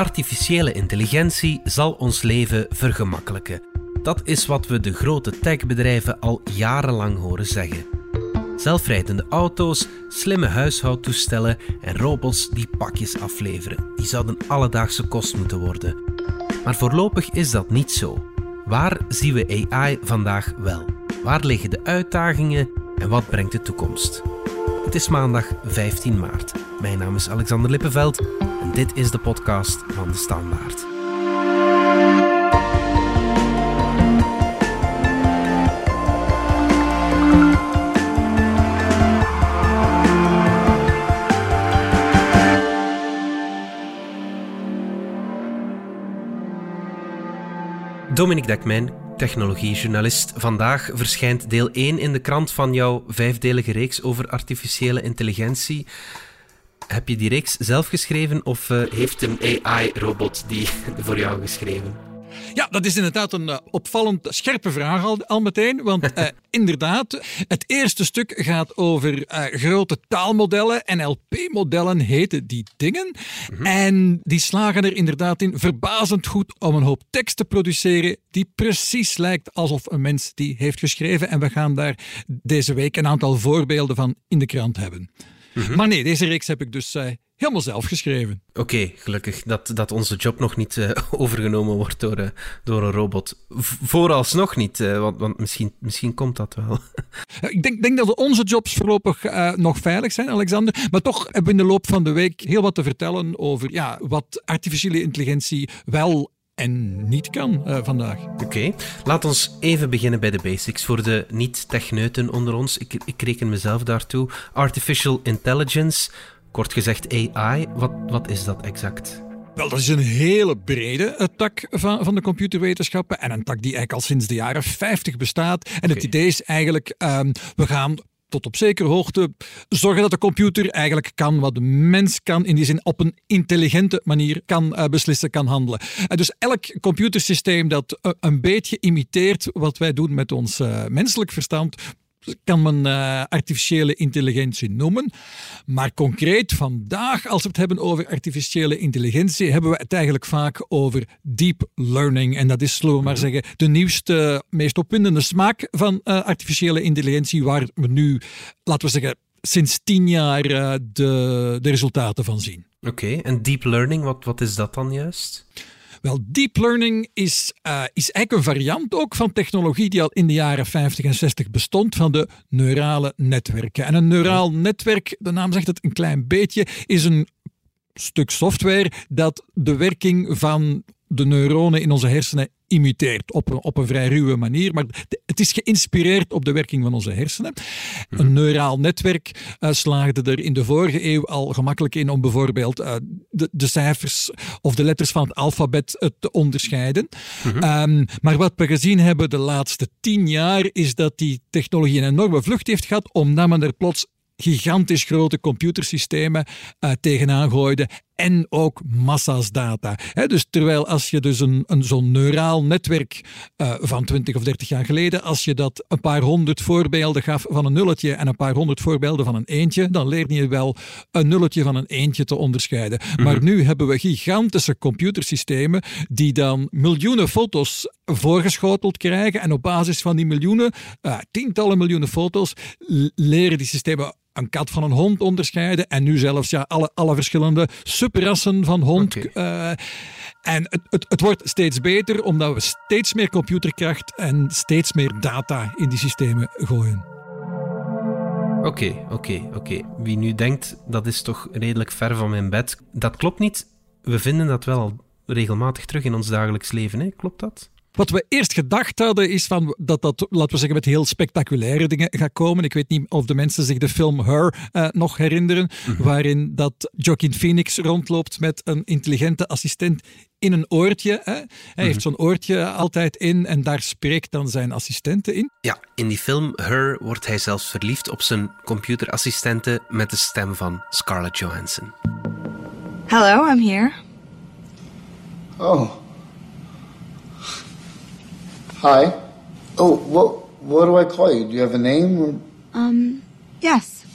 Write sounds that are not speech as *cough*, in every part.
Artificiële intelligentie zal ons leven vergemakkelijken. Dat is wat we de grote techbedrijven al jarenlang horen zeggen. Zelfrijdende auto's, slimme huishoudtoestellen en robots die pakjes afleveren. Die zouden alledaagse kost moeten worden. Maar voorlopig is dat niet zo. Waar zien we AI vandaag wel? Waar liggen de uitdagingen en wat brengt de toekomst? Het is maandag 15 maart. Mijn naam is Alexander Lippenveld dit is de podcast van de Standaard. Dominique Dekmijn, technologiejournalist. Vandaag verschijnt deel 1 in de krant van jouw vijfdelige reeks over artificiële intelligentie. Heb je die reeks zelf geschreven of uh, heeft een AI-robot die *laughs* voor jou geschreven? Ja, dat is inderdaad een uh, opvallend scherpe vraag al, al meteen. Want uh, *laughs* inderdaad, het eerste stuk gaat over uh, grote taalmodellen. NLP-modellen heten die dingen. Mm -hmm. En die slagen er inderdaad in verbazend goed om een hoop tekst te produceren die precies lijkt alsof een mens die heeft geschreven. En we gaan daar deze week een aantal voorbeelden van in de krant hebben. Mm -hmm. Maar nee, deze reeks heb ik dus helemaal zelf geschreven. Oké, okay, gelukkig dat, dat onze job nog niet uh, *laughs* overgenomen wordt door, uh, door een robot. V vooralsnog niet, uh, want, want misschien, misschien komt dat wel. *laughs* Ik denk, denk dat onze jobs voorlopig nog veilig zijn, Alexander. Maar toch hebben we in de loop van de week heel wat te vertellen over ja, wat artificiële intelligentie wel en niet kan uh, vandaag. Oké, okay. laat ons even beginnen bij de basics. Voor de niet-techneuten onder ons, ik, ik reken mezelf daartoe. Artificial intelligence, Kort gezegd AI, wat, wat is dat exact? Wel, dat is een hele brede uh, tak van, van de computerwetenschappen en een tak die eigenlijk al sinds de jaren 50 bestaat. En okay. het idee is eigenlijk, um, we gaan tot op zekere hoogte zorgen dat de computer eigenlijk kan wat de mens kan, in die zin op een intelligente manier kan uh, beslissen, kan handelen. Dus elk computersysteem dat uh, een beetje imiteert wat wij doen met ons menselijk verstand, kan men uh, artificiële intelligentie noemen. Maar concreet vandaag, als we het hebben over artificiële intelligentie, hebben we het eigenlijk vaak over deep learning. En dat is, zullen we maar mhm. zeggen, de nieuwste, meest opwindende smaak van uh, artificiële intelligentie, waar we nu, laten we zeggen, sinds tien jaar uh, de, de resultaten van zien. Oké, okay. en deep learning, wat, wat is dat dan juist? Wel, deep learning is, uh, is eigenlijk een variant ook van technologie die al in de jaren 50 en 60 bestond, van de neurale netwerken. En een neuraal netwerk, de naam zegt het een klein beetje, is een stuk software dat de werking van de neuronen in onze hersenen imiteert op een, op een vrij ruwe manier. Maar het is geïnspireerd op de werking van onze hersenen. Een mhm. neuraal netwerk uh, slaagde er in de vorige eeuw al gemakkelijk in om bijvoorbeeld uh, de, de, cijfers of de letters van het alfabet uh, te onderscheiden. -hmm. um, maar wat we gezien hebben de laatste tien jaar is dat die technologie een enorme vlucht heeft gehad, omdat men er plots gigantisch grote computersystemen uh, tegenaan gooide en ook massa's data. He, dus terwijl als je dus een, een zo'n neuraal netwerk uh, van 20 of 30 jaar geleden, als je dat een paar honderd voorbeelden gaf van een nulletje en een paar honderd voorbeelden van een eentje, dan leerde je wel een nulletje van een eentje te onderscheiden. Mm -hmm. Maar nu hebben we gigantische computersystemen die dan miljoenen foto's voorgeschoteld krijgen en op basis van die miljoenen, uh, tientallen miljoenen foto's, leren die systemen een kat van een hond onderscheiden. En nu zelfs ja, alle, alle verschillende subrassen van hond. Okay. Uh, en het, het, het, wordt steeds beter omdat we steeds meer computerkracht en steeds meer data in die systemen gooien. Oké, okay, oké, okay, oké. Wie nu denkt dat is toch redelijk ver van mijn bed, dat klopt niet. We vinden dat wel regelmatig terug in ons dagelijks leven, hè? klopt dat? Wat we eerst gedacht hadden is van dat dat, laten we zeggen, met heel spectaculaire dingen gaat komen. Ik weet niet of de mensen zich de film Her uh, nog herinneren, mm -hmm. waarin dat Joaquin Phoenix rondloopt met een intelligente assistent in een oortje. Hè. Hij mm -hmm. heeft zo'n oortje altijd in en daar spreekt dan zijn assistente in. Ja, in die film Her wordt hij zelfs verliefd op zijn computerassistente met de stem van Scarlett Johansson. Hello, I'm here. Oh. Hi. Oh, what what do I call you? Do you have a name? Or... Um, yes.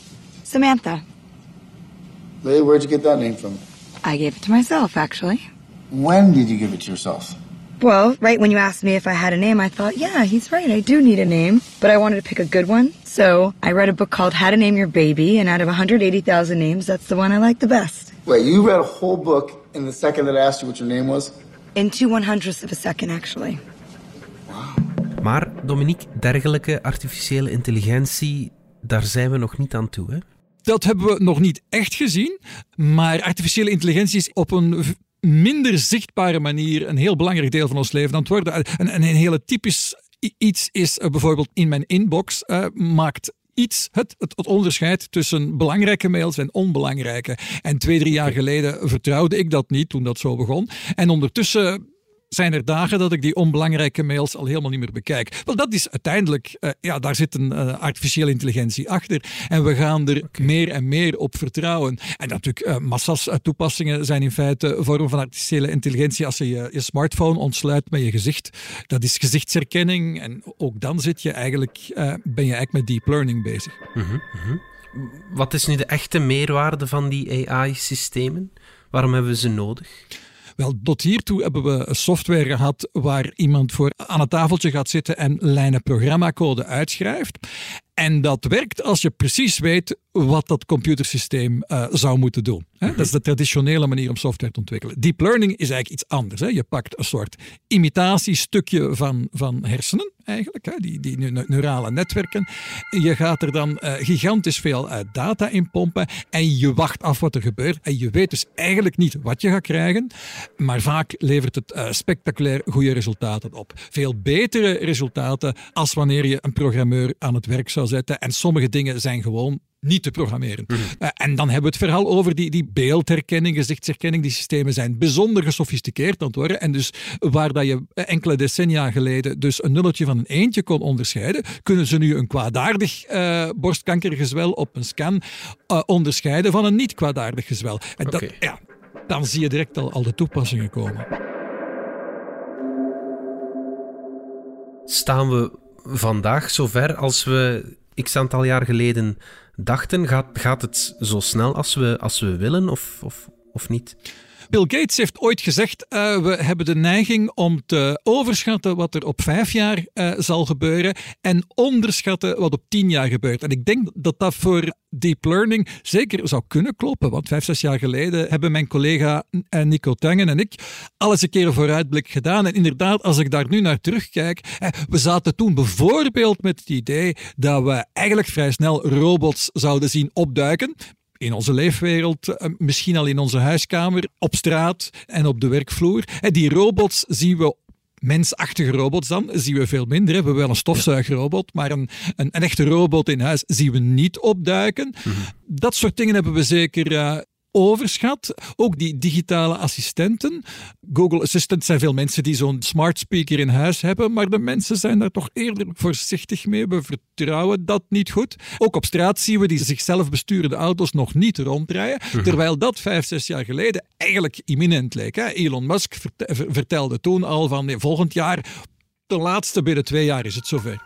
Samantha. Really? Where'd you get that name from? I gave it to myself, actually. When did you give it to yourself? Well, right when you asked me if I had a name, I thought, yeah, he's right. I do need a name, but I wanted to pick a good one. So I read a book called How to Name Your Baby, and out of 180,000 names, that's the one I like the best. Wait, you read a whole book in the second that I asked you what your name was? In two one hundredths of a second, actually. Maar Dominique, dergelijke artificiële intelligentie, daar zijn we nog niet aan toe. Hè? Dat hebben we nog niet echt gezien, maar artificiële intelligentie is op een minder zichtbare manier een heel belangrijk deel van ons leven aan het worden. En een, een hele typisch iets is eh, bijvoorbeeld in mijn inbox eh, maakt iets het, het, het onderscheid tussen belangrijke mails en onbelangrijke. En twee, drie jaar geleden vertrouwde ik dat niet toen dat zo begon. En ondertussen zijn er dagen dat ik die onbelangrijke mails al helemaal niet meer bekijk. Wel, dat is uiteindelijk, eh, ja, daar zit een eh, artificiële intelligentie achter. En we gaan er meer en meer op vertrouwen. En natuurlijk, eh, massas toepassingen zijn in feite vormen van artificiële intelligentie. Als je je, je smartphone ontsluit met je gezicht, dat is gezichtsherkenning. En ook dan zit je eigenlijk, ben je eigenlijk met deep learning bezig. Wat is nu de echte meerwaarde van die AI-systemen? Waarom hebben we ze nodig? Wel, tot hiertoe hebben we software gehad waar iemand voor aan het tafeltje gaat zitten en lijnen programmacode uitschrijft. En dat werkt als je precies weet wat dat computersysteem eh, zou moeten doen. Hè? Dat is de traditionele manier om software te ontwikkelen. Deep learning is eigenlijk iets anders. Hè? Je pakt een soort imitatiestukje van, van hersenen, eigenlijk, hè? die, die neu- neurale netwerken. Je gaat er dan eh, gigantisch veel eh, data in pompen en je wacht af wat er gebeurt. En je weet dus eigenlijk niet wat je gaat krijgen, maar vaak levert het spectaculair goede resultaten op. Veel betere resultaten als wanneer je een programmeur aan het werk zou zetten. En sommige dingen zijn gewoon niet te programmeren. Eh, en dan hebben we het verhaal over die, die beeldherkenning, gezichtsherkenning. Die systemen zijn bijzonder gesofisticeerd aan het worden. En dus waar dat je enkele decennia geleden dus een nulletje van een eentje kon onderscheiden, kunnen ze nu een kwaadaardig eh, borstkankergezwel op een scan eh, onderscheiden van een niet kwaadaardig gezwel. En dat, ja, dan zie je direct al, al de toepassingen komen. Staan we vandaag zover als we x aantal jaar geleden dachten? Gaat, gaat het zo snel als we, als we willen of, of, of niet? Bill Gates heeft ooit gezegd: eh, we hebben de neiging om te overschatten wat er op vijf jaar eh, zal gebeuren en onderschatten wat op tien jaar gebeurt. En ik denk dat dat voor deep learning zeker zou kunnen kloppen. Want vijf, zes jaar geleden hebben mijn collega eh, Nico Tangen en ik alles een keer een vooruitblik gedaan. En inderdaad, als ik daar nu naar terugkijk, we zaten toen bijvoorbeeld met het idee dat we eigenlijk vrij snel robots zouden zien opduiken in onze leefwereld, eh, misschien al in onze huiskamer, op straat en op de werkvloer. En die robots zien we mensachtige robots dan zien we veel minder. We hebben wel een stofzuigrobot, maar een, een, een echte robot in huis zien we niet opduiken. Dat soort dingen hebben we zeker eh, overschat. Ook die digitale assistenten. Google Assistant zijn veel mensen die zo'n smart speaker in huis hebben, maar de mensen zijn daar toch eerder voorzichtig mee. We vertrouwen dat niet goed. Ook op straat zien we die zichzelf besturende auto's nog niet rondrijden, terwijl dat vijf, zes jaar geleden eigenlijk imminent leek. Hè? Elon Musk verte- ver- vertelde toen al van nee, volgend jaar, de laatste binnen twee jaar is het zover.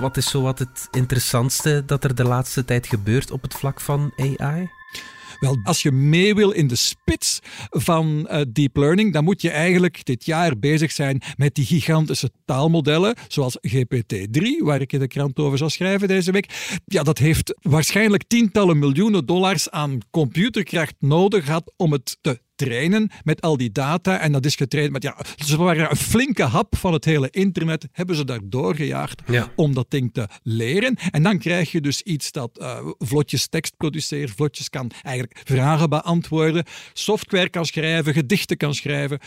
Wat is zo wat het interessantste dat er de laatste tijd gebeurt op het vlak van AI? Wel, als je mee wil in de spits van eh, deep learning, dan moet je eigenlijk dit jaar bezig zijn met die gigantische taalmodellen, zoals GPT-3, waar ik in de krant over zal schrijven deze week. Ja, dat heeft waarschijnlijk tientallen miljoenen dollars aan computerkracht nodig gehad om het te trainen met al die data. En dat is getraind met, ja, ze waren een flinke hap van het hele internet, hebben ze daar doorgejaagd Ja. om dat ding te leren. En dan krijg je dus iets dat eh, vlotjes tekst produceert, vlotjes kan eigenlijk vragen beantwoorden, software kan schrijven, gedichten kan schrijven.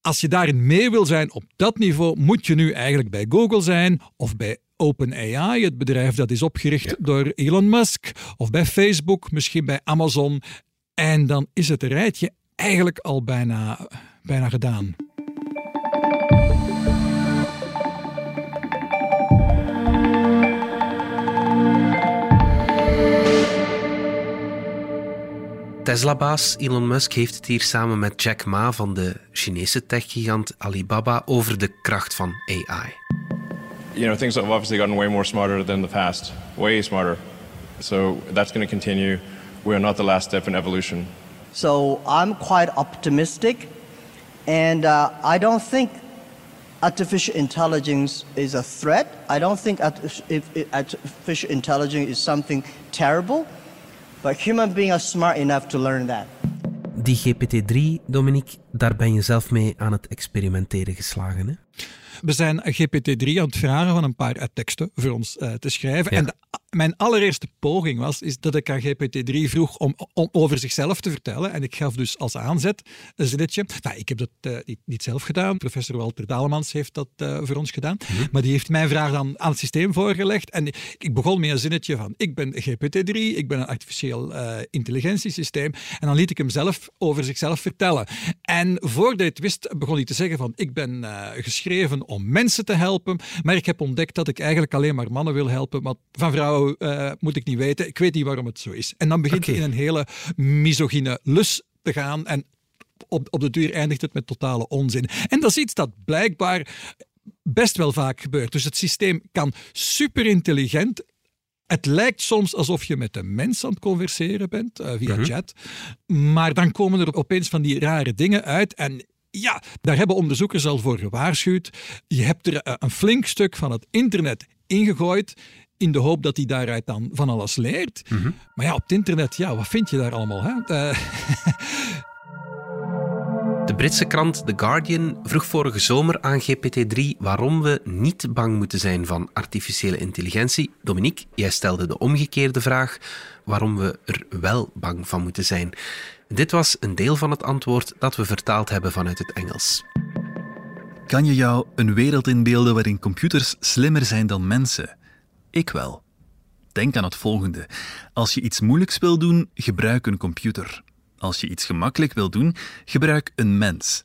Als je daarin mee wil zijn op dat niveau, moet je nu eigenlijk bij Google zijn of bij OpenAI, het bedrijf dat is opgericht door Elon Musk, of bij Facebook, misschien bij Amazon. En dan is het rijtje eigenlijk al bijna, bijna gedaan. Tesla-baas Elon Musk heeft het hier samen met Jack Ma van de Chinese techgigant Alibaba over de kracht van AI. you know, things have obviously gotten way more smarter than the past, way smarter. So that's going to continue. We are not the last step in evolution. So I'm quite optimistic And uh, I don't think artificial intelligence is a threat. I don't think arti- if, if artificial intelligence is something terrible. But human beings are smart enough to learn that. Die GPT-3, Dominique, daar ben je zelf mee aan het experimenteren geslagen, hè? We zijn GPT-3 aan het vragen van een paar teksten voor ons uh, te schrijven. En de mijn allereerste poging was is dat ik aan GPT-3 vroeg om, om, over zichzelf te vertellen. En ik gaf dus als aanzet een zinnetje. Nou, ik heb dat uh, niet, niet, zelf gedaan. Professor Walter Dalemans heeft dat uh, voor ons gedaan. Mhm. Maar die heeft mijn vraag dan aan het systeem voorgelegd. En ik begon met een zinnetje van: Ik ben GPT-3, ik ben een artificieel uh, intelligentiesysteem. En dan liet ik hem zelf over zichzelf vertellen. En voordat hij het wist, begon hij te zeggen: van, Ik ben geschreven om mensen te helpen. Maar ik heb ontdekt dat ik eigenlijk alleen maar mannen wil helpen. Want van vrouwen uh, moet ik niet weten. Ik weet niet waarom het zo is. En dan begint okay. in een hele misogyne lus te gaan. En op, op de duur eindigt het met totale onzin. En dat is iets dat blijkbaar best wel vaak gebeurt. Dus het systeem kan super intelligent het lijkt soms alsof je met een mens aan het converseren bent uh, via mm chat. Maar dan komen er opeens van die rare dingen uit. En ja, daar hebben onderzoekers al voor gewaarschuwd. Je hebt er uh, een flink stuk van het internet ingegooid in de hoop dat hij daaruit dan van alles leert. Mhm. Maar ja, op het internet, ja, wat vind je daar allemaal? Hè? De... *laughs* de Britse krant The Guardian vroeg vorige zomer aan GPT-3 waarom we niet bang moeten zijn van artificiële intelligentie. Dominique, jij stelde de omgekeerde vraag waarom we er wel bang van moeten zijn. Dit was een deel van het antwoord dat we vertaald hebben vanuit het Engels. Kan je jou een wereld inbeelden waarin computers slimmer zijn dan mensen? Ik wel. Denk aan het volgende. Als je iets moeilijks wil doen, gebruik een computer. Als je iets gemakkelijk wil doen, gebruik een mens.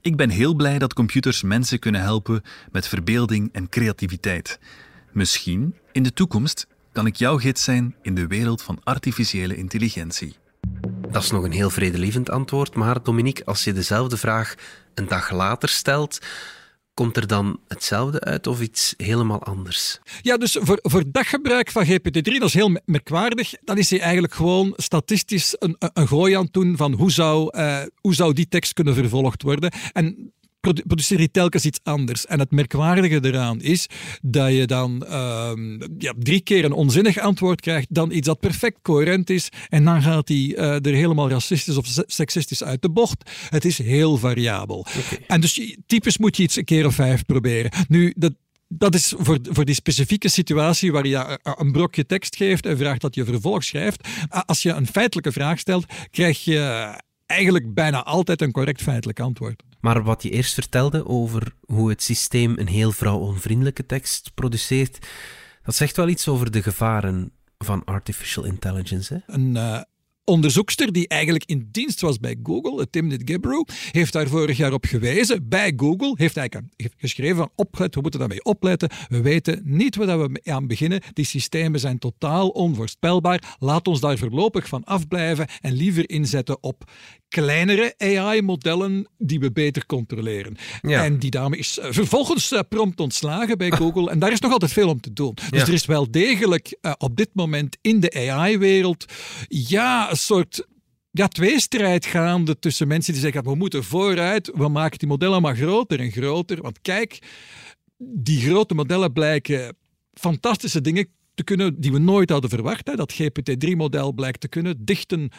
Ik ben heel blij dat computers mensen kunnen helpen met verbeelding en creativiteit. Misschien, in de toekomst, kan ik jouw gids zijn in de wereld van artificiële intelligentie. Dat is nog een heel vredelievend antwoord, maar Dominique, als je dezelfde vraag een dag later stelt, Komt er dan hetzelfde uit of iets helemaal anders? Ja, dus voor, voor daggebruik van GPT-3, dat is heel merkwaardig. Dan is hij eigenlijk gewoon statistisch een, een gooi aan het doen van hoe zou, uh, hoe zou die tekst kunnen vervolgd worden. En produceer je telkens iets anders. En het merkwaardige eraan is dat je dan uh, ja, drie keer een onzinnig antwoord krijgt, dan iets dat perfect coherent is, en dan gaat hij uh, er helemaal racistisch of seksistisch uit de bocht. Het is heel variabel. Okay. En dus typisch moet je iets een keer of vijf proberen. Nu, dat, dat is voor, voor die specifieke situatie waar je een brokje tekst geeft en vraagt dat je vervolg schrijft. Als je een feitelijke vraag stelt, krijg je eigenlijk bijna altijd een correct feitelijk antwoord. Maar wat je eerst vertelde over hoe het systeem een heel vrouwonvriendelijke tekst produceert, dat zegt wel iets over de gevaren van artificial intelligence. Hè? Een uh, onderzoekster die eigenlijk in dienst was bij Google, Timnit Gebru, heeft daar vorig jaar op gewezen. Bij Google heeft hij geschreven: opgelet, we moeten daarmee opletten. We weten niet waar we aan beginnen. Die systemen zijn totaal onvoorspelbaar. Laat ons daar voorlopig van afblijven en liever inzetten op kleinere AI-modellen die we beter controleren. En die dame is eh, vervolgens uh, prompt ontslagen bij *laughs* Google. en daar is nog altijd veel om te doen. Dus er is wel degelijk uh, op dit moment in de AI-wereld ja, een soort ja, tweestrijd gaande tussen mensen die zeggen we moeten vooruit, we maken die modellen maar groter en groter. Want kijk, die grote modellen blijken fantastische dingen te kunnen die we nooit hadden verwacht. Hè. Dat GPT-3-model blijkt te kunnen dichten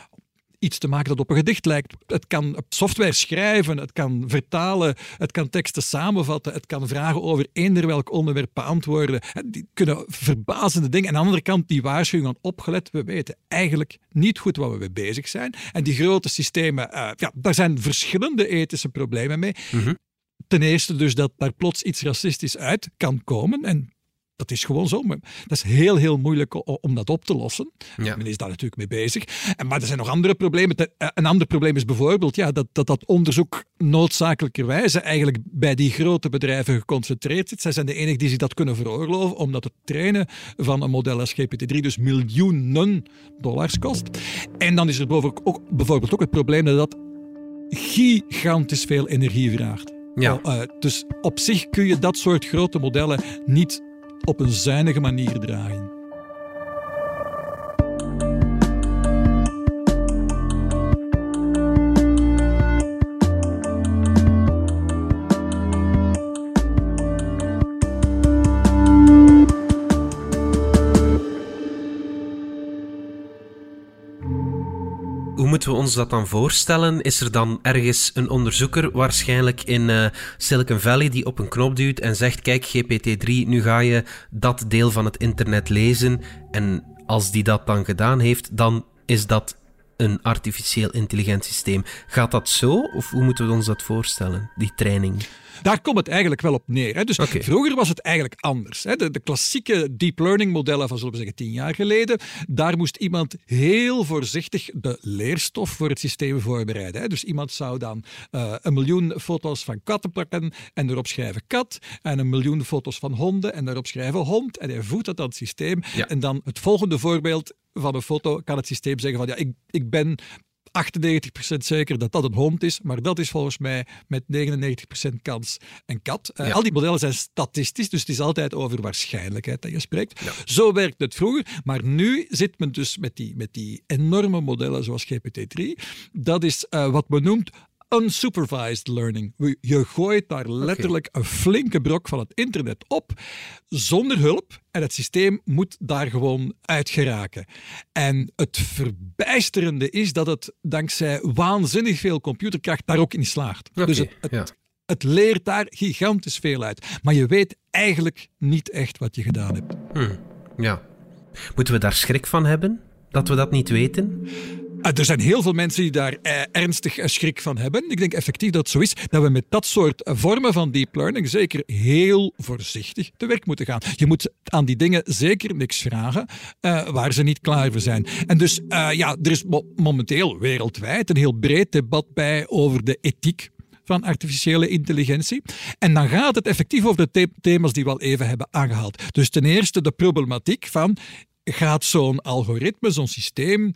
iets te maken dat op een gedicht lijkt. Het kan software schrijven, het kan vertalen, het kan teksten samenvatten, het kan vragen over eender welk onderwerp beantwoorden. Die kunnen verbazende dingen. En aan de andere kant die waarschuwing aan opgelet. We weten eigenlijk niet goed waar we mee bezig zijn. En die grote systemen, uh, ja, daar zijn verschillende ethische problemen mee. Mhm. Ten eerste dus dat daar plots iets racistisch uit kan komen. En dat is gewoon zo. Maar dat is heel, heel moeilijk om dat op te lossen. Ja. Men is daar natuurlijk mee bezig. En, maar er zijn nog andere problemen. Eh, een ander probleem is bijvoorbeeld ja, dat, dat dat onderzoek noodzakelijkerwijze eigenlijk bij die grote bedrijven geconcentreerd zit. Zij zijn de enigen die zich dat kunnen veroorloven, omdat het trainen van een model als GPT-3 dus miljoenen dollars kost. En dan is er ook, bijvoorbeeld ook het probleem dat dat gigantisch veel energie vraagt. Ja. Uh, dus op zich kun je dat soort grote modellen niet op een zuinige manier draaien. We ons dat dan voorstellen? Is er dan ergens een onderzoeker, waarschijnlijk in uh, Silicon Valley, die op een knop duwt en zegt: Kijk, GPT-3, nu ga je dat deel van het internet lezen. En als die dat dan gedaan heeft, dan is dat een artificieel intelligent systeem. Gaat dat zo? Of hoe moeten we ons dat voorstellen, die training? Daar komt het eigenlijk wel op neer. Hè. Dus vroeger was het eigenlijk anders. Hè. De, de, klassieke deep learning modellen van, zullen we zeggen, tien jaar geleden, daar moest iemand heel voorzichtig de leerstof voor het systeem voorbereiden. Hè. Dus iemand zou dan uh, een miljoen foto's van katten pakken en erop schrijven kat, en een miljoen foto's van honden en daarop schrijven hond, en hij voedt dat aan het systeem. En dan het volgende voorbeeld van een foto kan het systeem zeggen van ja, ik, ik ben 98% zeker dat dat een hond is, maar dat is volgens mij met 99% kans een kat. Uh, Al die modellen zijn statistisch, dus het is altijd over waarschijnlijkheid dat je spreekt. Zo werkt het vroeger, maar nu zit men dus met die, met die enorme modellen zoals GPT-3. Dat is uh, wat men noemt unsupervised learning. Je gooit daar letterlijk een flinke brok van het internet op zonder hulp en het systeem moet daar gewoon uit geraken. En het verbijsterende is dat het dankzij waanzinnig veel computerkracht daar ook in slaagt. dus het, het, het, leert daar gigantisch veel uit. Maar je weet eigenlijk niet echt wat je gedaan hebt. Hmm. Ja. Moeten we daar schrik van hebben? Dat we dat niet weten? Ah, er zijn heel veel mensen die daar eh, ernstig schrik van hebben. Ik denk effectief dat het zo is dat we met dat soort vormen van deep learning zeker heel voorzichtig te werk moeten gaan. Je moet aan die dingen zeker niks vragen uh, waar ze niet klaar voor zijn. En dus ja, er is momenteel wereldwijd een heel breed debat bij over de ethiek van artificiële intelligentie. En dan gaat het effectief over de thema's die we al even hebben aangehaald. Dus ten eerste de problematiek van gaat zo'n algoritme, zo'n systeem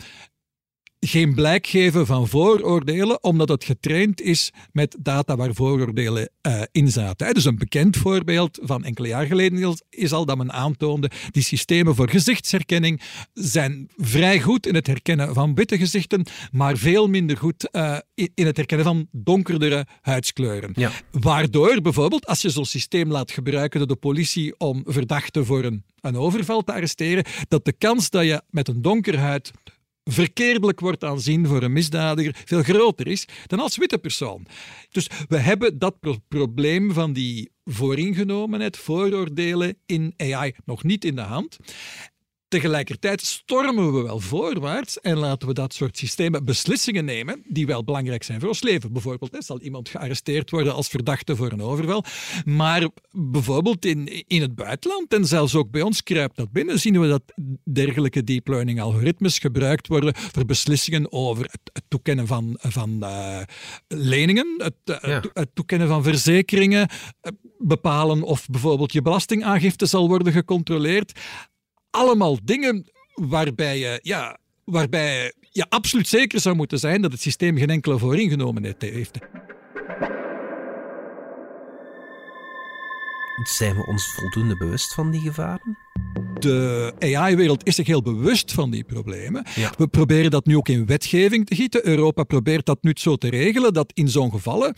geen blijk geven van vooroordelen, omdat het getraind is met data waar vooroordelen uh, in zaten. Dus een bekend voorbeeld van enkele jaar geleden is al dat men aantoonde die systemen voor gezichtsherkenning zijn vrij goed in het herkennen van witte gezichten, maar veel minder goed uh, in het herkennen van donkerdere huidskleuren. Ja. Waardoor bijvoorbeeld, als je zo'n systeem laat gebruiken door de politie om verdachten voor een, een overval te arresteren, dat de kans dat je met een donker huid verkeerdelijk wordt aanzien voor een misdadiger veel groter is dan als witte persoon. Dus we hebben dat probleem van die vooringenomenheid, vooroordelen in AI nog niet in de hand. Tegelijkertijd stormen we wel voorwaarts en laten we dat soort systemen beslissingen nemen die wel belangrijk zijn voor ons leven. Bijvoorbeeld hè, zal iemand gearresteerd worden als verdachte voor een overval. Maar bijvoorbeeld in, in het buitenland en zelfs ook bij ons kruipt dat binnen, zien we dat dergelijke deep learning algoritmes gebruikt worden voor beslissingen over het, toekennen van, van uh, leningen, het, uh, het, toekennen van verzekeringen, uh, bepalen of bijvoorbeeld je belastingaangifte zal worden gecontroleerd allemaal dingen waarbij je, ja, waarbij je absoluut zeker zou moeten zijn dat het systeem geen enkele vooringenomenheid heeft. Zijn we ons voldoende bewust van die gevaren? De AI-wereld is zich heel bewust van die problemen. We proberen dat nu ook in wetgeving te gieten. Europa probeert dat nu zo te regelen dat in zo'n gevallen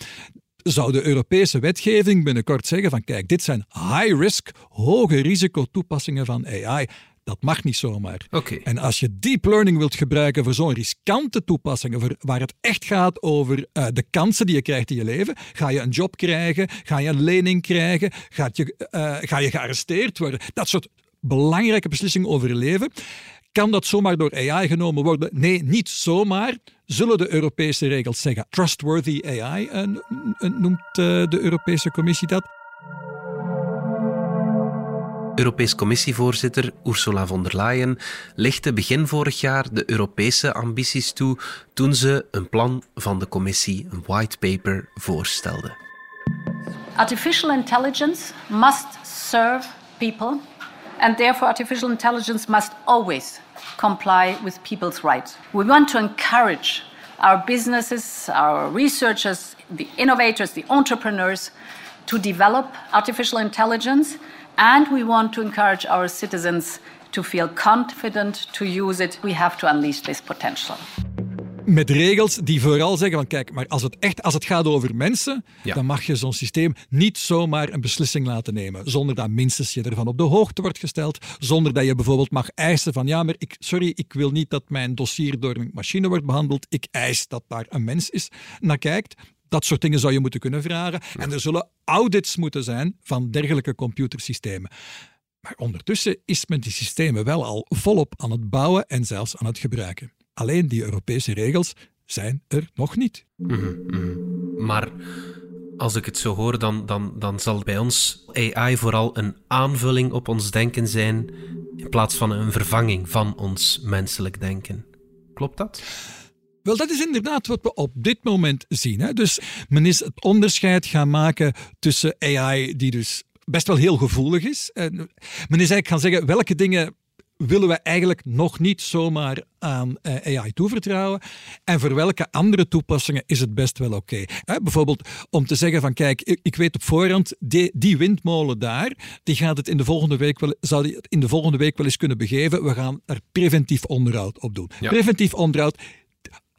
zou de Europese wetgeving binnenkort zeggen van kijk, dit zijn high-risk, hoge risico toepassingen van AI. Dat mag niet zomaar. Okay. En als je deep learning wilt gebruiken voor zo'n riskante toepassingen, waar het echt gaat over uh, de kansen die je krijgt in je leven, ga je een job krijgen, ga je een lening krijgen, gaat je, uh, ga je gearresteerd worden, dat soort belangrijke beslissingen over je leven, kan dat zomaar door AI genomen worden? Nee, niet zomaar. Zullen de Europese regels zeggen? Trustworthy AI uh, noemt de Europese Commissie dat. Europees Commissievoorzitter Ursula von der Leyen lichtte begin vorig jaar de Europese ambities toe toen ze een plan van de commissie, een white paper, voorstelde. Artificial intelligence must serve people and therefore artificial intelligence must always comply with people's rights. We want to encourage our businesses, our researchers, the innovators, the entrepreneurs to develop artificial intelligence and we want to encourage our citizens to feel confident to use it. We have to unleash this potential. met regels die vooral zeggen van kijk, maar als het echt als het gaat over mensen, Ja. dan mag je zo'n systeem niet zomaar een beslissing laten nemen, zonder dat minstens je ervan op de hoogte wordt gesteld, zonder dat je bijvoorbeeld mag eisen van ja, maar ik, sorry, ik wil niet dat mijn dossier door een machine wordt behandeld, ik eis dat daar een mens is naar kijkt. Dat soort dingen zou je moeten kunnen vragen. En er zullen audits moeten zijn van dergelijke computersystemen. Maar ondertussen is men die systemen wel al volop aan het bouwen en zelfs aan het gebruiken. Alleen die Europese regels zijn er nog niet. Maar als ik het zo hoor, dan, dan, dan zal bij ons AI vooral een aanvulling op ons denken zijn, in plaats van een vervanging van ons menselijk denken. Klopt dat? Wel, dat is inderdaad wat we op dit moment zien. Hè? Dus men is het onderscheid gaan maken tussen AI, die dus best wel heel gevoelig is. En men is eigenlijk gaan zeggen welke dingen willen we eigenlijk nog niet zomaar aan eh, AI toevertrouwen. En voor welke andere toepassingen is het best wel oké. Bijvoorbeeld om te zeggen van kijk, ik, ik weet op voorhand, die, die windmolen daar, die gaat het in de volgende week wel, zou die het in de volgende week wel eens kunnen begeven. We gaan er preventief onderhoud op doen. Ja. Preventief onderhoud,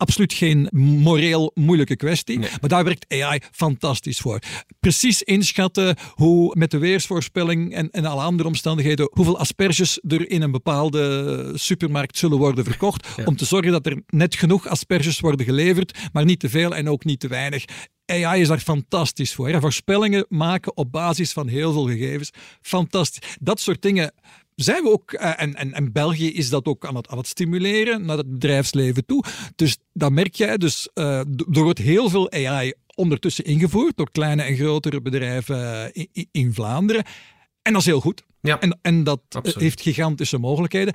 absoluut geen moreel moeilijke kwestie. Nee. Maar daar werkt AI fantastisch voor. Precies inschatten hoe met de weersvoorspelling en, en alle andere omstandigheden, hoeveel asperges er in een bepaalde supermarkt zullen worden verkocht. Om te zorgen dat er net genoeg asperges worden geleverd, maar niet te veel en ook niet te weinig. AI is daar fantastisch voor. Hè? Voorspellingen maken op basis van heel veel gegevens. Fantastisch. Dat soort dingen zijn we ook, eh, en, en, en België is dat ook aan het, aan het stimuleren naar het bedrijfsleven toe. Dus dat merk jij. Dus d- er wordt heel veel AI ondertussen ingevoerd door kleine en grotere bedrijven eh, in, Vlaanderen. En dat is heel goed. Ja. En, en dat Absoluut. heeft gigantische mogelijkheden.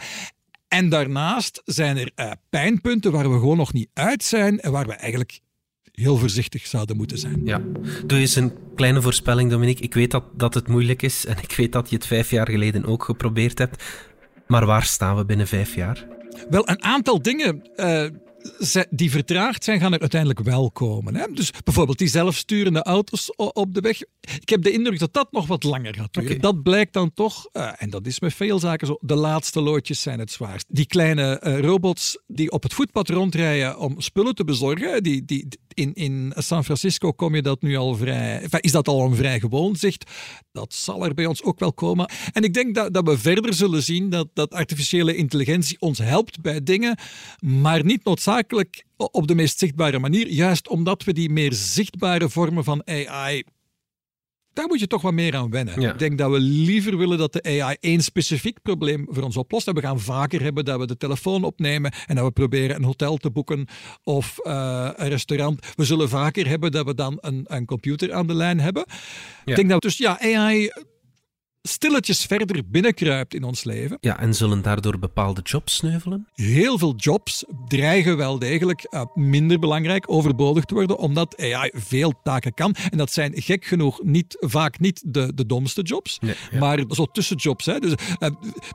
En daarnaast zijn er pijnpunten waar we gewoon nog niet uit zijn en waar we eigenlijk heel voorzichtig zouden moeten zijn. Ja. Doe eens een kleine voorspelling, Dominique. Ik weet dat, dat het moeilijk is en ik weet dat je het vijf jaar geleden ook geprobeerd hebt. Maar waar staan we binnen vijf jaar? Wel, een aantal dingen eh, die vertraagd zijn, gaan er uiteindelijk wel komen. Hè? Dus bijvoorbeeld die zelfsturende auto's op de weg. Ik heb de indruk dat dat nog wat langer gaat duren. Dat blijkt dan toch, eh, en dat is met veel zaken zo, de laatste loodjes zijn het zwaarst. Die kleine eh, robots die op het voetpad rondrijden om spullen te bezorgen, die, die, in, in San Francisco kom je dat nu al vrij, is dat al een vrij gewoon zicht. Dat zal er bij ons ook wel komen. En ik denk dat, dat we verder zullen zien dat, dat artificiële intelligentie ons helpt bij dingen, maar niet noodzakelijk op de meest zichtbare manier. Juist omdat we die meer zichtbare vormen van AI daar moet je toch wat meer aan wennen. Ja. Ik denk dat we liever willen dat de AI één specifiek probleem voor ons oplost. We gaan vaker hebben dat we de telefoon opnemen en dat we proberen een hotel te boeken of eh, een restaurant. We zullen vaker hebben dat we dan een, een computer aan de lijn hebben. Ik denk dat dus ja, AI stilletjes verder binnenkruipt in ons leven. Ja, en zullen daardoor bepaalde jobs sneuvelen? Heel veel jobs dreigen wel degelijk eh, minder belangrijk, overbodig te worden, omdat AI veel taken kan. En dat zijn gek genoeg niet, vaak niet de, de domste jobs, Nee, ja. maar zo tussenjobs. Hè. Dus, eh,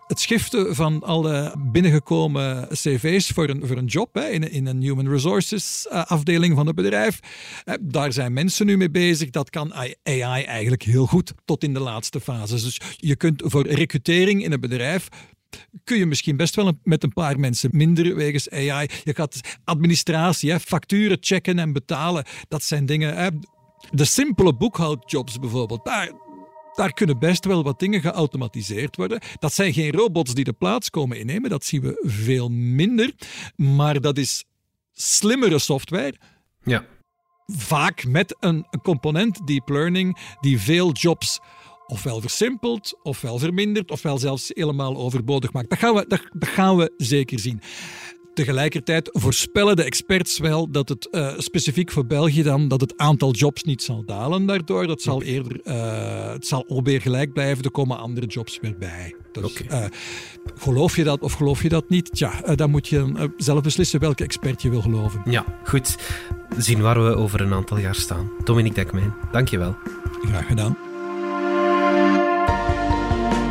het schiften van alle binnengekomen cv's voor een, voor een job hè, in, een- in een human resources eh, afdeling van het bedrijf, daar zijn mensen nu mee bezig. Dat kan AI eigenlijk heel goed tot in de laatste fases. Dus je kunt voor recrutering in een bedrijf kun je misschien best wel met een paar mensen minder wegens AI. Je gaat administratie, hè, facturen checken en betalen. Dat zijn dingen. Hè. De simpele boekhoudjobs bijvoorbeeld. Daar, daar kunnen best wel wat dingen geautomatiseerd worden. Dat zijn geen robots die de plaats komen innemen. Dat zien we veel minder. Maar dat is slimmere software Ja. vaak met een, een component deep learning die veel jobs ofwel versimpelt, ofwel vermindert, ofwel zelfs helemaal overbodig maakt. Dat gaan we, dat, dat gaan we zeker zien. Tegelijkertijd voorspellen de experts wel dat het eh, specifiek voor België dan dat het aantal jobs niet zal dalen daardoor. Dat zal eerder eh, het zal alweer gelijk blijven. Er komen andere jobs weer bij. Dus, geloof je dat of geloof je dat niet? Tja, dan moet je zelf beslissen welke expert je wil geloven. Ja, goed. Zien waar we over een aantal jaar staan. Dominique Dekmijn, dankjewel. Graag gedaan.